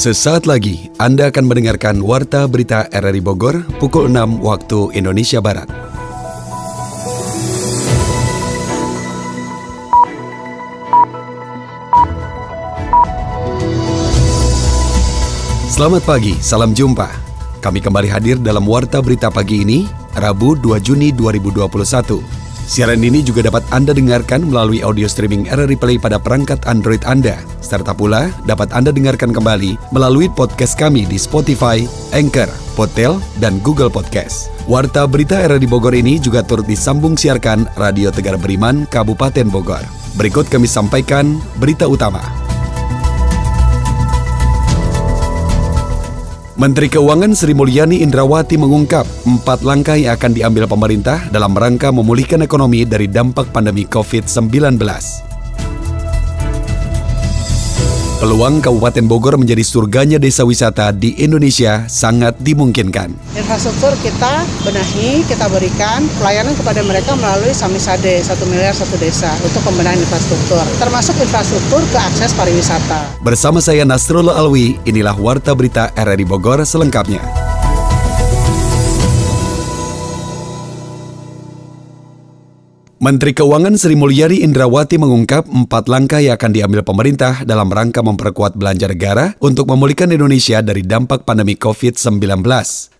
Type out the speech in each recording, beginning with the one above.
Sesaat lagi Anda akan mendengarkan Warta Berita RRI Bogor pukul 6 waktu Indonesia Barat. Selamat pagi, salam jumpa. Kami kembali hadir dalam Warta Berita pagi ini, Rabu 2 Juni 2021. Siaran ini juga dapat Anda dengarkan melalui audio streaming RRI Play pada perangkat Android Anda. Serta pula dapat Anda dengarkan kembali melalui podcast kami di Spotify, Anchor, Podtail, dan Google Podcast. Warta berita RRI Bogor ini juga turut disambung siarkan Radio Tegar Beriman, Kabupaten Bogor. Berikut kami sampaikan berita utama. Menteri Keuangan Sri Mulyani Indrawati mengungkap empat langkah yang akan diambil pemerintah dalam rangka memulihkan ekonomi dari dampak pandemi COVID-19. Peluang Kabupaten Bogor menjadi surganya desa wisata di Indonesia sangat dimungkinkan. Infrastruktur kita benahi, kita berikan pelayanan kepada mereka melalui Samisade, satu miliar satu desa untuk pembenahan infrastruktur, termasuk infrastruktur ke akses pariwisata. Bersama saya Nasrullah Alwi, inilah Warta Berita RRI Bogor selengkapnya. Menteri Keuangan Sri Mulyani Indrawati mengungkap empat langkah yang akan diambil pemerintah dalam rangka memperkuat belanja negara untuk memulihkan Indonesia dari dampak pandemi COVID-19.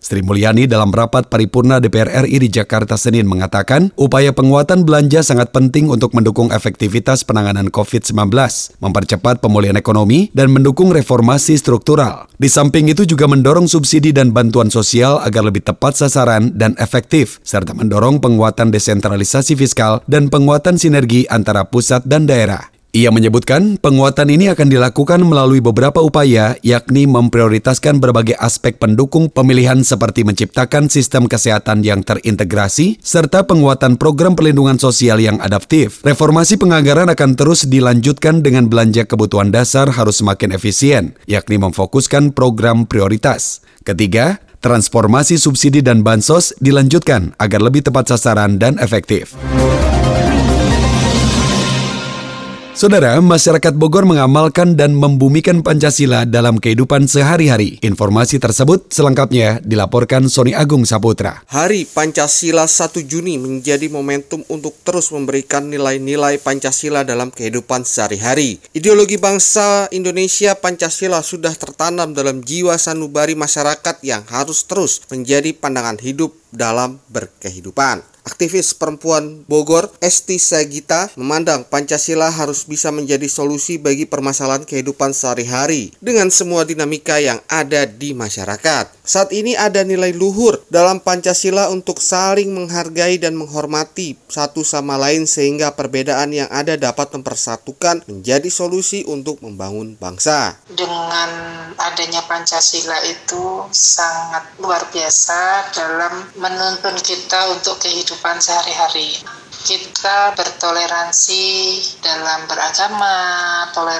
Sri Mulyani dalam rapat paripurna DPR RI di Jakarta Senin mengatakan upaya penguatan belanja sangat penting untuk mendukung efektivitas penanganan COVID-19, mempercepat pemulihan ekonomi, dan mendukung reformasi struktural. Di samping itu juga mendorong subsidi dan bantuan sosial agar lebih tepat sasaran dan efektif, serta mendorong penguatan desentralisasi fiskal dan penguatan sinergi antara pusat dan daerah. Ia menyebutkan penguatan ini akan dilakukan melalui beberapa upaya, yakni memprioritaskan berbagai aspek pendukung pemilihan seperti menciptakan sistem kesehatan yang terintegrasi, serta penguatan program perlindungan sosial yang adaptif. Reformasi penganggaran akan terus dilanjutkan dengan belanja kebutuhan dasar harus semakin efisien, yakni memfokuskan program prioritas. Ketiga, transformasi subsidi dan bansos dilanjutkan agar lebih tepat sasaran dan efektif. Saudara, masyarakat Bogor mengamalkan dan membumikan Pancasila dalam kehidupan sehari-hari. Informasi tersebut selengkapnya dilaporkan Sony Agung Saputra. Hari Pancasila 1 Juni menjadi momentum untuk terus memberikan nilai-nilai Pancasila dalam kehidupan sehari-hari. Ideologi bangsa Indonesia Pancasila sudah tertanam dalam jiwa sanubari masyarakat yang harus terus menjadi pandangan hidup dalam berkehidupan. Aktivis perempuan Bogor, Esti Sagita, memandang Pancasila harus bisa menjadi solusi bagi permasalahan kehidupan sehari-hari dengan semua dinamika yang ada di masyarakat. Saat ini ada nilai luhur dalam Pancasila untuk saling menghargai dan menghormati satu sama lain sehingga perbedaan yang ada dapat mempersatukan menjadi solusi untuk membangun bangsa. Dengan adanya Pancasila itu sangat luar biasa dalam menuntun kita untuk kehidupan sehari-hari. Kita bertoleransi dalam beragama, toleransi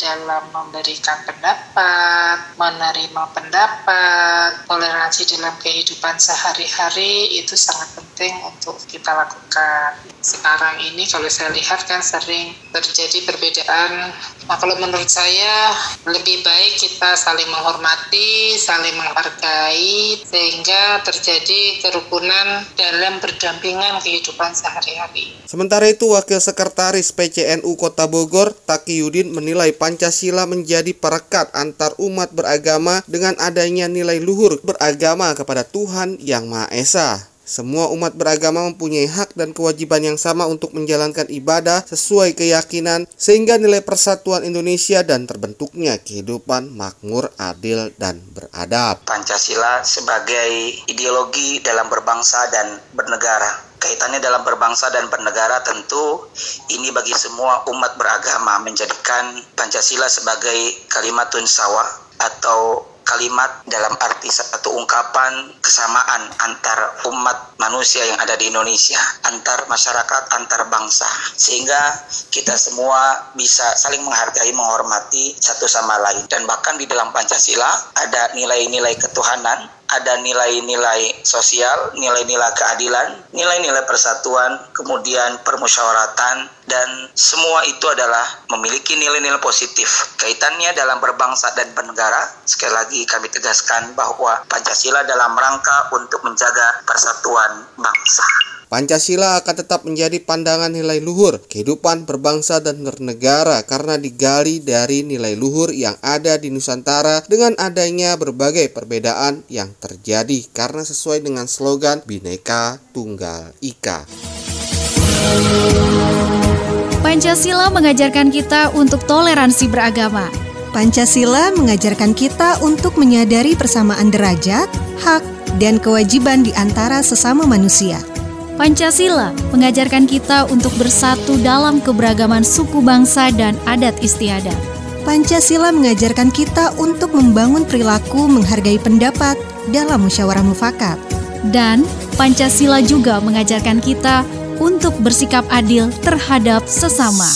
dalam memberikan pendapat, menerima pendapat, toleransi dalam kehidupan sehari-hari itu sangat penting untuk kita lakukan. Sekarang ini kalau saya lihat kan sering terjadi perbedaan. Nah kalau menurut saya lebih baik kita saling menghormati, saling menghargai sehingga terjadi kerukunan dalam berdampingan kehidupan sehari-hari hari Sementara itu, Wakil Sekretaris PCNU Kota Bogor, Taki Yudin menilai Pancasila menjadi perekat antar umat beragama dengan adanya nilai luhur beragama kepada Tuhan Yang Maha Esa. Semua umat beragama mempunyai hak dan kewajiban yang sama untuk menjalankan ibadah sesuai keyakinan sehingga nilai persatuan Indonesia dan terbentuknya kehidupan makmur, adil, dan beradab. Pancasila sebagai ideologi dalam berbangsa dan bernegara kaitannya dalam berbangsa dan bernegara tentu ini bagi semua umat beragama menjadikan Pancasila sebagai kalimatun sawa atau kalimat dalam arti satu ungkapan kesamaan antar umat manusia yang ada di Indonesia, antar masyarakat, antar bangsa, sehingga kita semua bisa saling menghargai, menghormati satu sama lain. Dan bahkan di dalam Pancasila ada nilai-nilai ketuhanan ada nilai-nilai sosial, nilai-nilai keadilan, nilai-nilai persatuan, kemudian permusyawaratan, dan semua itu adalah memiliki nilai-nilai positif. Kaitannya dalam berbangsa dan bernegara, sekali lagi kami tegaskan bahwa Pancasila dalam rangka untuk menjaga persatuan bangsa. Pancasila akan tetap menjadi pandangan nilai luhur kehidupan berbangsa dan bernegara karena digali dari nilai luhur yang ada di Nusantara dengan adanya berbagai perbedaan yang terjadi karena sesuai dengan slogan Bhinneka Tunggal Ika. Pancasila mengajarkan kita untuk toleransi beragama. Pancasila mengajarkan kita untuk menyadari persamaan derajat, hak, dan kewajiban di antara sesama manusia. Pancasila mengajarkan kita untuk bersatu dalam keberagaman suku bangsa dan adat istiadat. Pancasila mengajarkan kita untuk membangun perilaku menghargai pendapat dalam musyawarah mufakat. Dan Pancasila juga mengajarkan kita untuk bersikap adil terhadap sesama.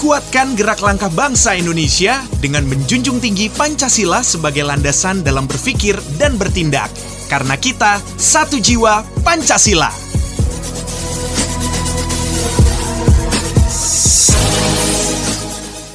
Kuatkan gerak langkah bangsa Indonesia dengan menjunjung tinggi Pancasila sebagai landasan dalam berpikir dan bertindak karena kita satu jiwa Pancasila.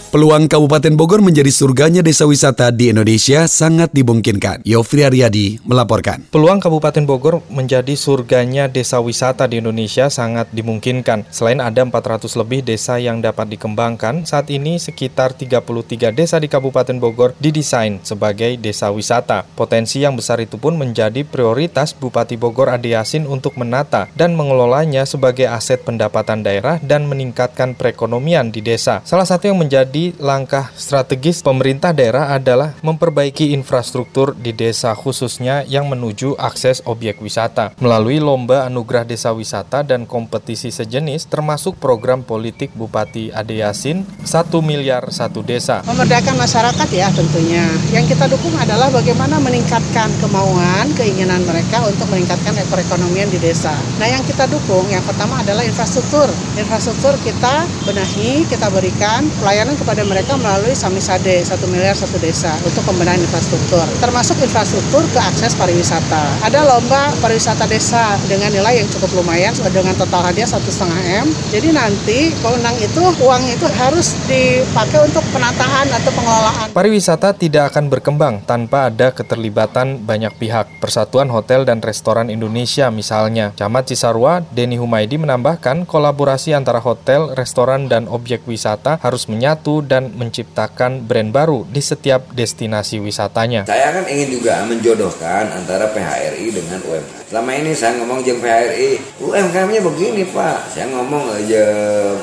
Peluang Kabupaten Bogor menjadi surganya desa wisata di Indonesia sangat dimungkinkan. Yofri Aryadi melaporkan. Peluang Kabupaten Bogor menjadi surganya desa wisata di Indonesia sangat dimungkinkan. Selain ada 400 lebih desa yang dapat dikembangkan, saat ini sekitar 33 desa di Kabupaten Bogor didesain sebagai desa wisata. Potensi yang besar itu pun menjadi prioritas Bupati Bogor Ade Yasin untuk menata dan mengelolanya sebagai aset pendapatan daerah dan meningkatkan perekonomian di desa. Salah satu yang menjadi langkah strategis pemerintah daerah adalah memperbaiki infrastruktur di desa khususnya yang menuju akses objek wisata melalui lomba anugerah desa wisata dan kompetisi sejenis termasuk program politik Bupati Ade Yasin 1 miliar satu desa. Memerdekakan masyarakat ya tentunya. Yang kita dukung adalah bagaimana meningkatkan kemauan, keinginan mereka untuk meningkatkan perekonomian di desa. Nah yang kita dukung yang pertama adalah infrastruktur. Infrastruktur kita benahi, kita berikan pelayanan kepada kepada mereka melalui Samisade, satu miliar satu desa untuk pembenahan infrastruktur. Termasuk infrastruktur ke akses pariwisata. Ada lomba pariwisata desa dengan nilai yang cukup lumayan dengan total hadiah satu setengah M. Jadi nanti pemenang itu uang itu harus dipakai untuk penataan atau pengelolaan. Pariwisata tidak akan berkembang tanpa ada keterlibatan banyak pihak. Persatuan Hotel dan Restoran Indonesia misalnya. Camat Cisarua, Denny Humaydi menambahkan kolaborasi antara hotel, restoran, dan objek wisata harus menyatu dan menciptakan brand baru di setiap destinasi wisatanya. Saya kan ingin juga menjodohkan antara PHRI dengan UMKM. Selama ini saya ngomong jeng PHRI, UMKM-nya begini Pak. Saya ngomong aja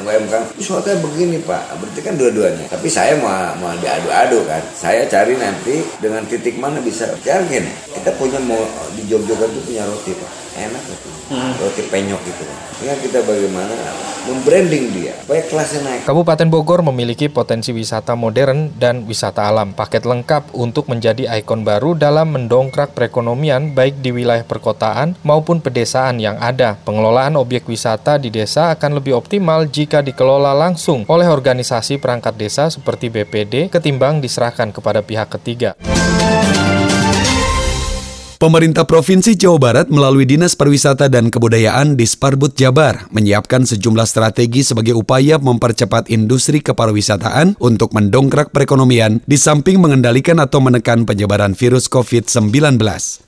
UMKM, hotel begini Pak. Berarti kan dua-duanya. Tapi saya mau mau diadu-adu kan. Saya cari nanti dengan titik mana bisa. Yakin kita punya mau di Jogja itu punya roti Pak. Enak itu. Hmm. Roti penyok gitu. Tinggal kita bagaimana membranding dia supaya kelasnya naik. Kabupaten Bogor memiliki potensi wisata modern dan wisata alam. Paket lengkap untuk menjadi ikon baru dalam mendongkrak perekonomian baik di wilayah perkotaan maupun pedesaan yang ada. Pengelolaan objek wisata di desa akan lebih optimal jika dikelola langsung oleh organisasi perangkat desa seperti BPD ketimbang diserahkan kepada pihak ketiga. Pemerintah Provinsi Jawa Barat melalui Dinas Pariwisata dan Kebudayaan Disparbud Jabar menyiapkan sejumlah strategi sebagai upaya mempercepat industri kepariwisataan untuk mendongkrak perekonomian di samping mengendalikan atau menekan penyebaran virus COVID-19.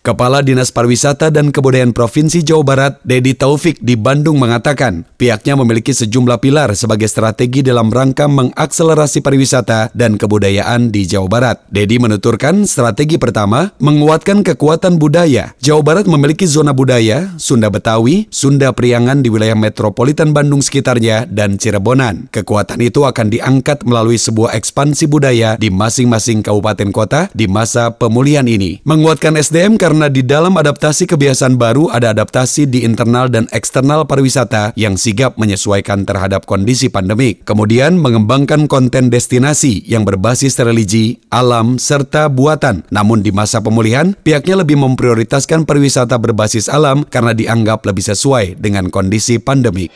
Kepala Dinas Pariwisata dan Kebudayaan Provinsi Jawa Barat, Dedi Taufik di Bandung mengatakan, pihaknya memiliki sejumlah pilar sebagai strategi dalam rangka mengakselerasi pariwisata dan kebudayaan di Jawa Barat. Dedi menuturkan strategi pertama, menguatkan kekuatan budaya. Jawa Barat memiliki zona budaya, Sunda Betawi, Sunda Priangan di wilayah metropolitan Bandung sekitarnya, dan Cirebonan. Kekuatan itu akan diangkat melalui sebuah ekspansi budaya di masing-masing kabupaten kota di masa pemulihan ini. Menguatkan SDM karena di dalam adaptasi kebiasaan baru ada adaptasi di internal dan eksternal pariwisata yang sigap menyesuaikan terhadap kondisi pandemik. Kemudian mengembangkan konten destinasi yang berbasis religi, alam, serta buatan. Namun di masa pemulihan, pihaknya lebih memprioritaskan pariwisata berbasis alam karena dianggap lebih sesuai dengan kondisi pandemi.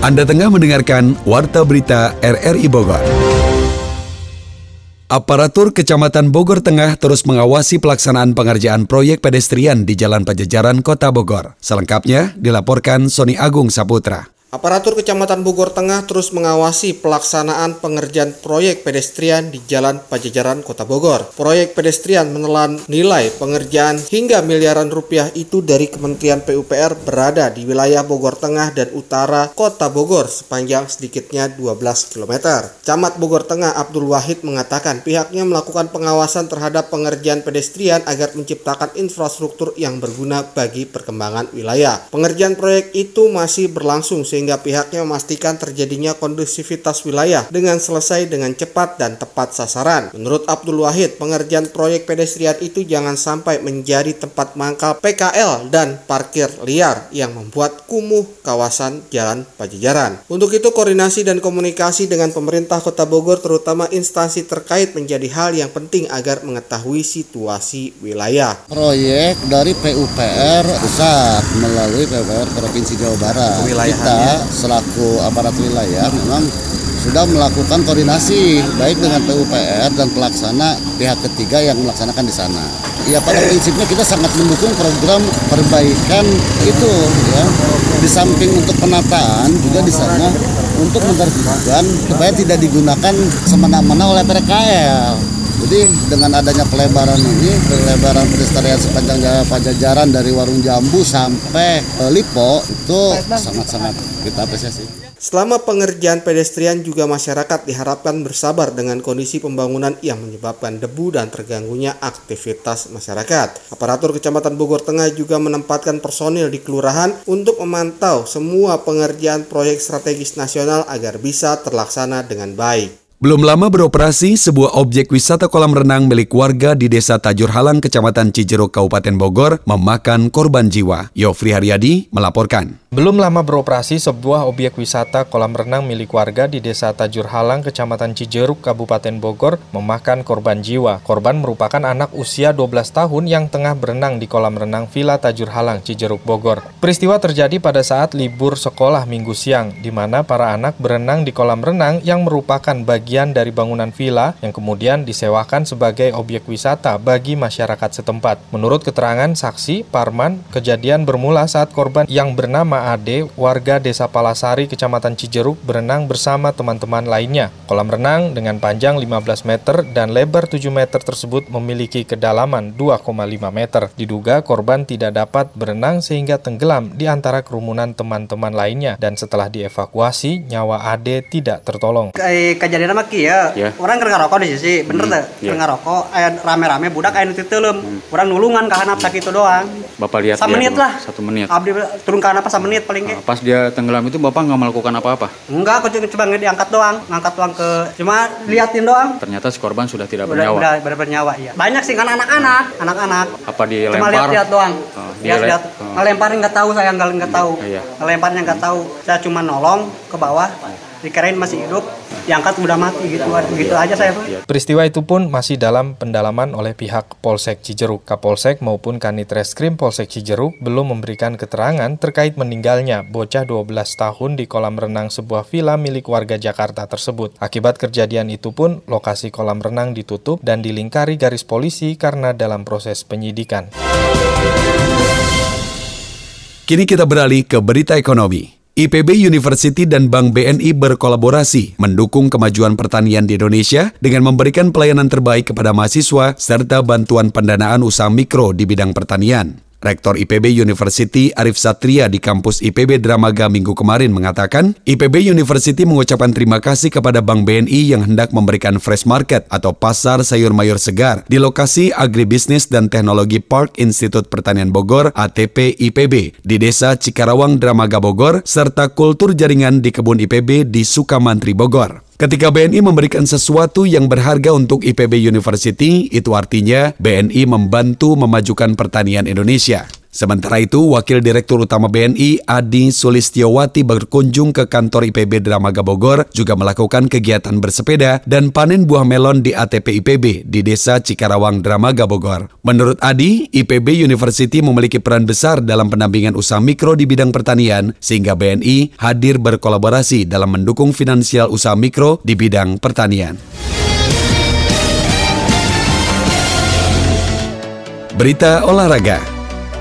Anda tengah mendengarkan Warta Berita RRI Bogor. Aparatur Kecamatan Bogor Tengah terus mengawasi pelaksanaan pengerjaan proyek pedestrian di Jalan Pajajaran Kota Bogor. Selengkapnya dilaporkan Sony Agung Saputra. Aparatur Kecamatan Bogor Tengah terus mengawasi pelaksanaan pengerjaan proyek pedestrian di Jalan Pajajaran Kota Bogor. Proyek pedestrian menelan nilai pengerjaan hingga miliaran rupiah itu dari Kementerian PUPR berada di wilayah Bogor Tengah dan Utara Kota Bogor sepanjang sedikitnya 12 km. Camat Bogor Tengah Abdul Wahid mengatakan pihaknya melakukan pengawasan terhadap pengerjaan pedestrian agar menciptakan infrastruktur yang berguna bagi perkembangan wilayah. Pengerjaan proyek itu masih berlangsung sehingga sehingga pihaknya memastikan terjadinya kondusivitas wilayah dengan selesai dengan cepat dan tepat sasaran. Menurut Abdul Wahid, pengerjaan proyek pedestrian itu jangan sampai menjadi tempat mangkal PKL dan parkir liar yang membuat kumuh kawasan Jalan Pajajaran. Untuk itu koordinasi dan komunikasi dengan pemerintah Kota Bogor terutama instansi terkait menjadi hal yang penting agar mengetahui situasi wilayah. Proyek dari PUPR pusat melalui PUPR Provinsi Jawa Barat. Kita selaku aparat wilayah memang sudah melakukan koordinasi baik dengan PUPR dan pelaksana pihak ketiga yang melaksanakan di sana. Ya pada prinsipnya kita sangat mendukung program perbaikan itu ya. Di samping untuk penataan juga di sana untuk menertibkan supaya tidak digunakan semena-mena oleh PKL. Jadi dengan adanya pelebaran ini, pelebaran pedestrian sepanjang jalan Pajajaran dari Warung Jambu sampai Lipo itu sangat-sangat kita apresiasi. Selama pengerjaan pedestrian juga masyarakat diharapkan bersabar dengan kondisi pembangunan yang menyebabkan debu dan terganggunya aktivitas masyarakat. Aparatur Kecamatan Bogor Tengah juga menempatkan personil di kelurahan untuk memantau semua pengerjaan proyek strategis nasional agar bisa terlaksana dengan baik. Belum lama beroperasi, sebuah objek wisata kolam renang milik warga di Desa Tajur Halang, Kecamatan Cijeruk, Kabupaten Bogor, memakan korban jiwa. Yofri Haryadi melaporkan. Belum lama beroperasi, sebuah objek wisata kolam renang milik warga di Desa Tajur Halang, Kecamatan Cijeruk, Kabupaten Bogor, memakan korban jiwa. Korban merupakan anak usia 12 tahun yang tengah berenang di kolam renang Villa Tajur Halang, Cijeruk, Bogor. Peristiwa terjadi pada saat libur sekolah minggu siang, di mana para anak berenang di kolam renang yang merupakan bagi bagian dari bangunan villa yang kemudian disewakan sebagai objek wisata bagi masyarakat setempat. Menurut keterangan saksi, Parman, kejadian bermula saat korban yang bernama Ade, warga Desa Palasari, Kecamatan Cijeruk, berenang bersama teman-teman lainnya. Kolam renang dengan panjang 15 meter dan lebar 7 meter tersebut memiliki kedalaman 2,5 meter. Diduga korban tidak dapat berenang sehingga tenggelam di antara kerumunan teman-teman lainnya dan setelah dievakuasi, nyawa Ade tidak tertolong. Kejadian maki ya. Yeah. Orang keur ngarokok di sisi, bener hmm. teh? Yeah. ngarokok aya rame-rame budak aya nu teuleum. Hmm. Urang nulungan ka handap sakitu doang. Bapak lihat Satu menit lah. Satu menit. Abdi turun ke handap satu menit paling ge. Uh, pas dia tenggelam itu Bapak nggak melakukan apa-apa? Enggak, aku cuma diangkat doang, ngangkat doang ke cuma liatin doang. Ternyata si korban sudah tidak udah, bernyawa. Udah, udah bernyawa, iya. Banyak sih kan anak-anak, anak-anak. Apa dilempar? Cuma lihat-lihat doang. Oh, lihat-lihat. Oh. Ngelemparin nggak tahu saya nggak nggak tahu. Iya. Ngelemparnya nggak tahu. Saya cuma nolong ke bawah. Dikirain masih hidup, diangkat udah mati gitu gitu aja saya tuh. Peristiwa itu pun masih dalam pendalaman oleh pihak Polsek Cijeruk. Kapolsek maupun Kanit Reskrim Polsek Cijeruk belum memberikan keterangan terkait meninggalnya bocah 12 tahun di kolam renang sebuah villa milik warga Jakarta tersebut. Akibat kejadian itu pun lokasi kolam renang ditutup dan dilingkari garis polisi karena dalam proses penyidikan. Kini kita beralih ke berita ekonomi. IPB University dan Bank BNI berkolaborasi mendukung kemajuan pertanian di Indonesia dengan memberikan pelayanan terbaik kepada mahasiswa serta bantuan pendanaan usaha mikro di bidang pertanian. Rektor IPB University Arif Satria di kampus IPB Dramaga minggu kemarin mengatakan, IPB University mengucapkan terima kasih kepada Bank BNI yang hendak memberikan fresh market atau pasar sayur mayur segar di lokasi Agribisnis dan Teknologi Park Institut Pertanian Bogor ATP IPB di Desa Cikarawang Dramaga Bogor serta kultur jaringan di kebun IPB di Sukamantri Bogor. Ketika BNI memberikan sesuatu yang berharga untuk IPB University, itu artinya BNI membantu memajukan pertanian Indonesia. Sementara itu, Wakil Direktur Utama BNI Adi Sulistiowati berkunjung ke kantor IPB Dramaga Bogor juga melakukan kegiatan bersepeda dan panen buah melon di ATP IPB di Desa Cikarawang Dramaga Bogor. Menurut Adi, IPB University memiliki peran besar dalam pendampingan usaha mikro di bidang pertanian sehingga BNI hadir berkolaborasi dalam mendukung finansial usaha mikro di bidang pertanian. Berita olahraga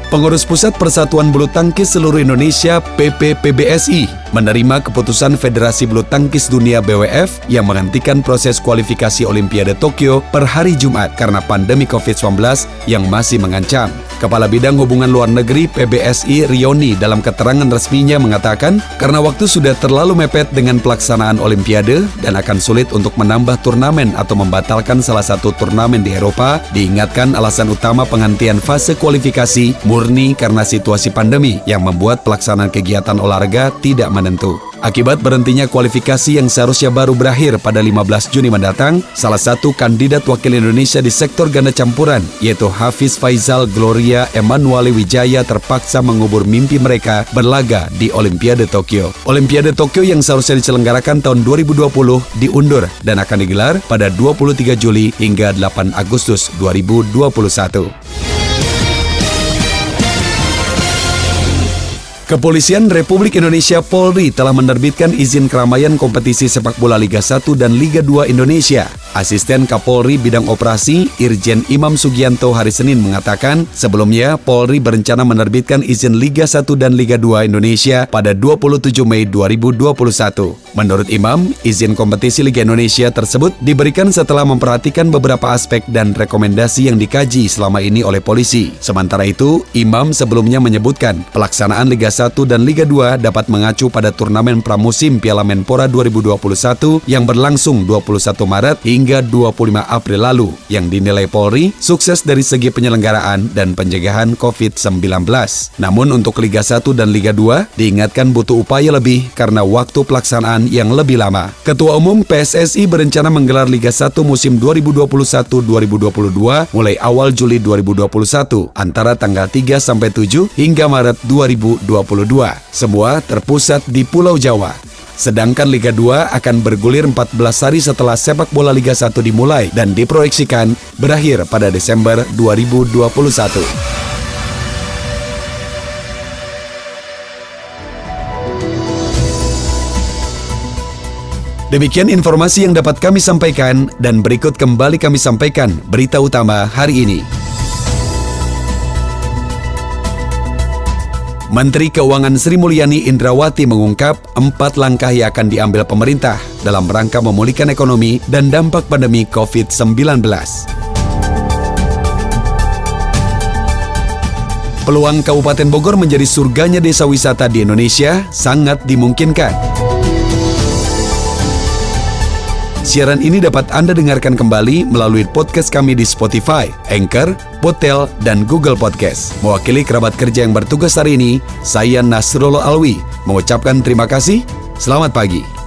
Pengurus Pusat Persatuan Bulu Tangkis Seluruh Indonesia PPPBSI menerima keputusan Federasi Bulu Tangkis Dunia BWF yang menghentikan proses kualifikasi Olimpiade Tokyo per hari Jumat karena pandemi COVID-19 yang masih mengancam. Kepala Bidang Hubungan Luar Negeri PBSI Rioni dalam keterangan resminya mengatakan karena waktu sudah terlalu mepet dengan pelaksanaan Olimpiade dan akan sulit untuk menambah turnamen atau membatalkan salah satu turnamen di Eropa, diingatkan alasan utama penghentian fase kualifikasi murni karena situasi pandemi yang membuat pelaksanaan kegiatan olahraga tidak menentu. Akibat berhentinya kualifikasi yang seharusnya baru berakhir pada 15 Juni mendatang, salah satu kandidat wakil Indonesia di sektor ganda campuran, yaitu Hafiz Faizal Gloria Emanuele Wijaya terpaksa mengubur mimpi mereka berlaga di Olimpiade Tokyo. Olimpiade Tokyo yang seharusnya diselenggarakan tahun 2020 diundur dan akan digelar pada 23 Juli hingga 8 Agustus 2021. Kepolisian Republik Indonesia Polri telah menerbitkan izin keramaian kompetisi sepak bola Liga 1 dan Liga 2 Indonesia. Asisten Kapolri Bidang Operasi Irjen Imam Sugianto hari Senin mengatakan, sebelumnya Polri berencana menerbitkan izin Liga 1 dan Liga 2 Indonesia pada 27 Mei 2021. Menurut Imam, izin kompetisi Liga Indonesia tersebut diberikan setelah memperhatikan beberapa aspek dan rekomendasi yang dikaji selama ini oleh polisi. Sementara itu, Imam sebelumnya menyebutkan pelaksanaan Liga 1 dan Liga 2 dapat mengacu pada turnamen pramusim Piala Menpora 2021 yang berlangsung 21 Maret hingga 25 April lalu yang dinilai Polri sukses dari segi penyelenggaraan dan pencegahan COVID-19. Namun untuk Liga 1 dan Liga 2 diingatkan butuh upaya lebih karena waktu pelaksanaan yang lebih lama. Ketua Umum PSSI berencana menggelar Liga 1 musim 2021-2022 mulai awal Juli 2021 antara tanggal 3 sampai 7 hingga Maret 2022. Semua terpusat di Pulau Jawa. Sedangkan Liga 2 akan bergulir 14 hari setelah sepak bola Liga 1 dimulai dan diproyeksikan berakhir pada Desember 2021. Demikian informasi yang dapat kami sampaikan dan berikut kembali kami sampaikan berita utama hari ini. Menteri Keuangan Sri Mulyani Indrawati mengungkap empat langkah yang akan diambil pemerintah dalam rangka memulihkan ekonomi dan dampak pandemi COVID-19. Peluang Kabupaten Bogor menjadi surganya desa wisata di Indonesia sangat dimungkinkan. Siaran ini dapat Anda dengarkan kembali melalui podcast kami di Spotify, Anchor, Potel, dan Google Podcast. Mewakili kerabat kerja yang bertugas hari ini, saya Nasrullah Alwi mengucapkan terima kasih. Selamat pagi.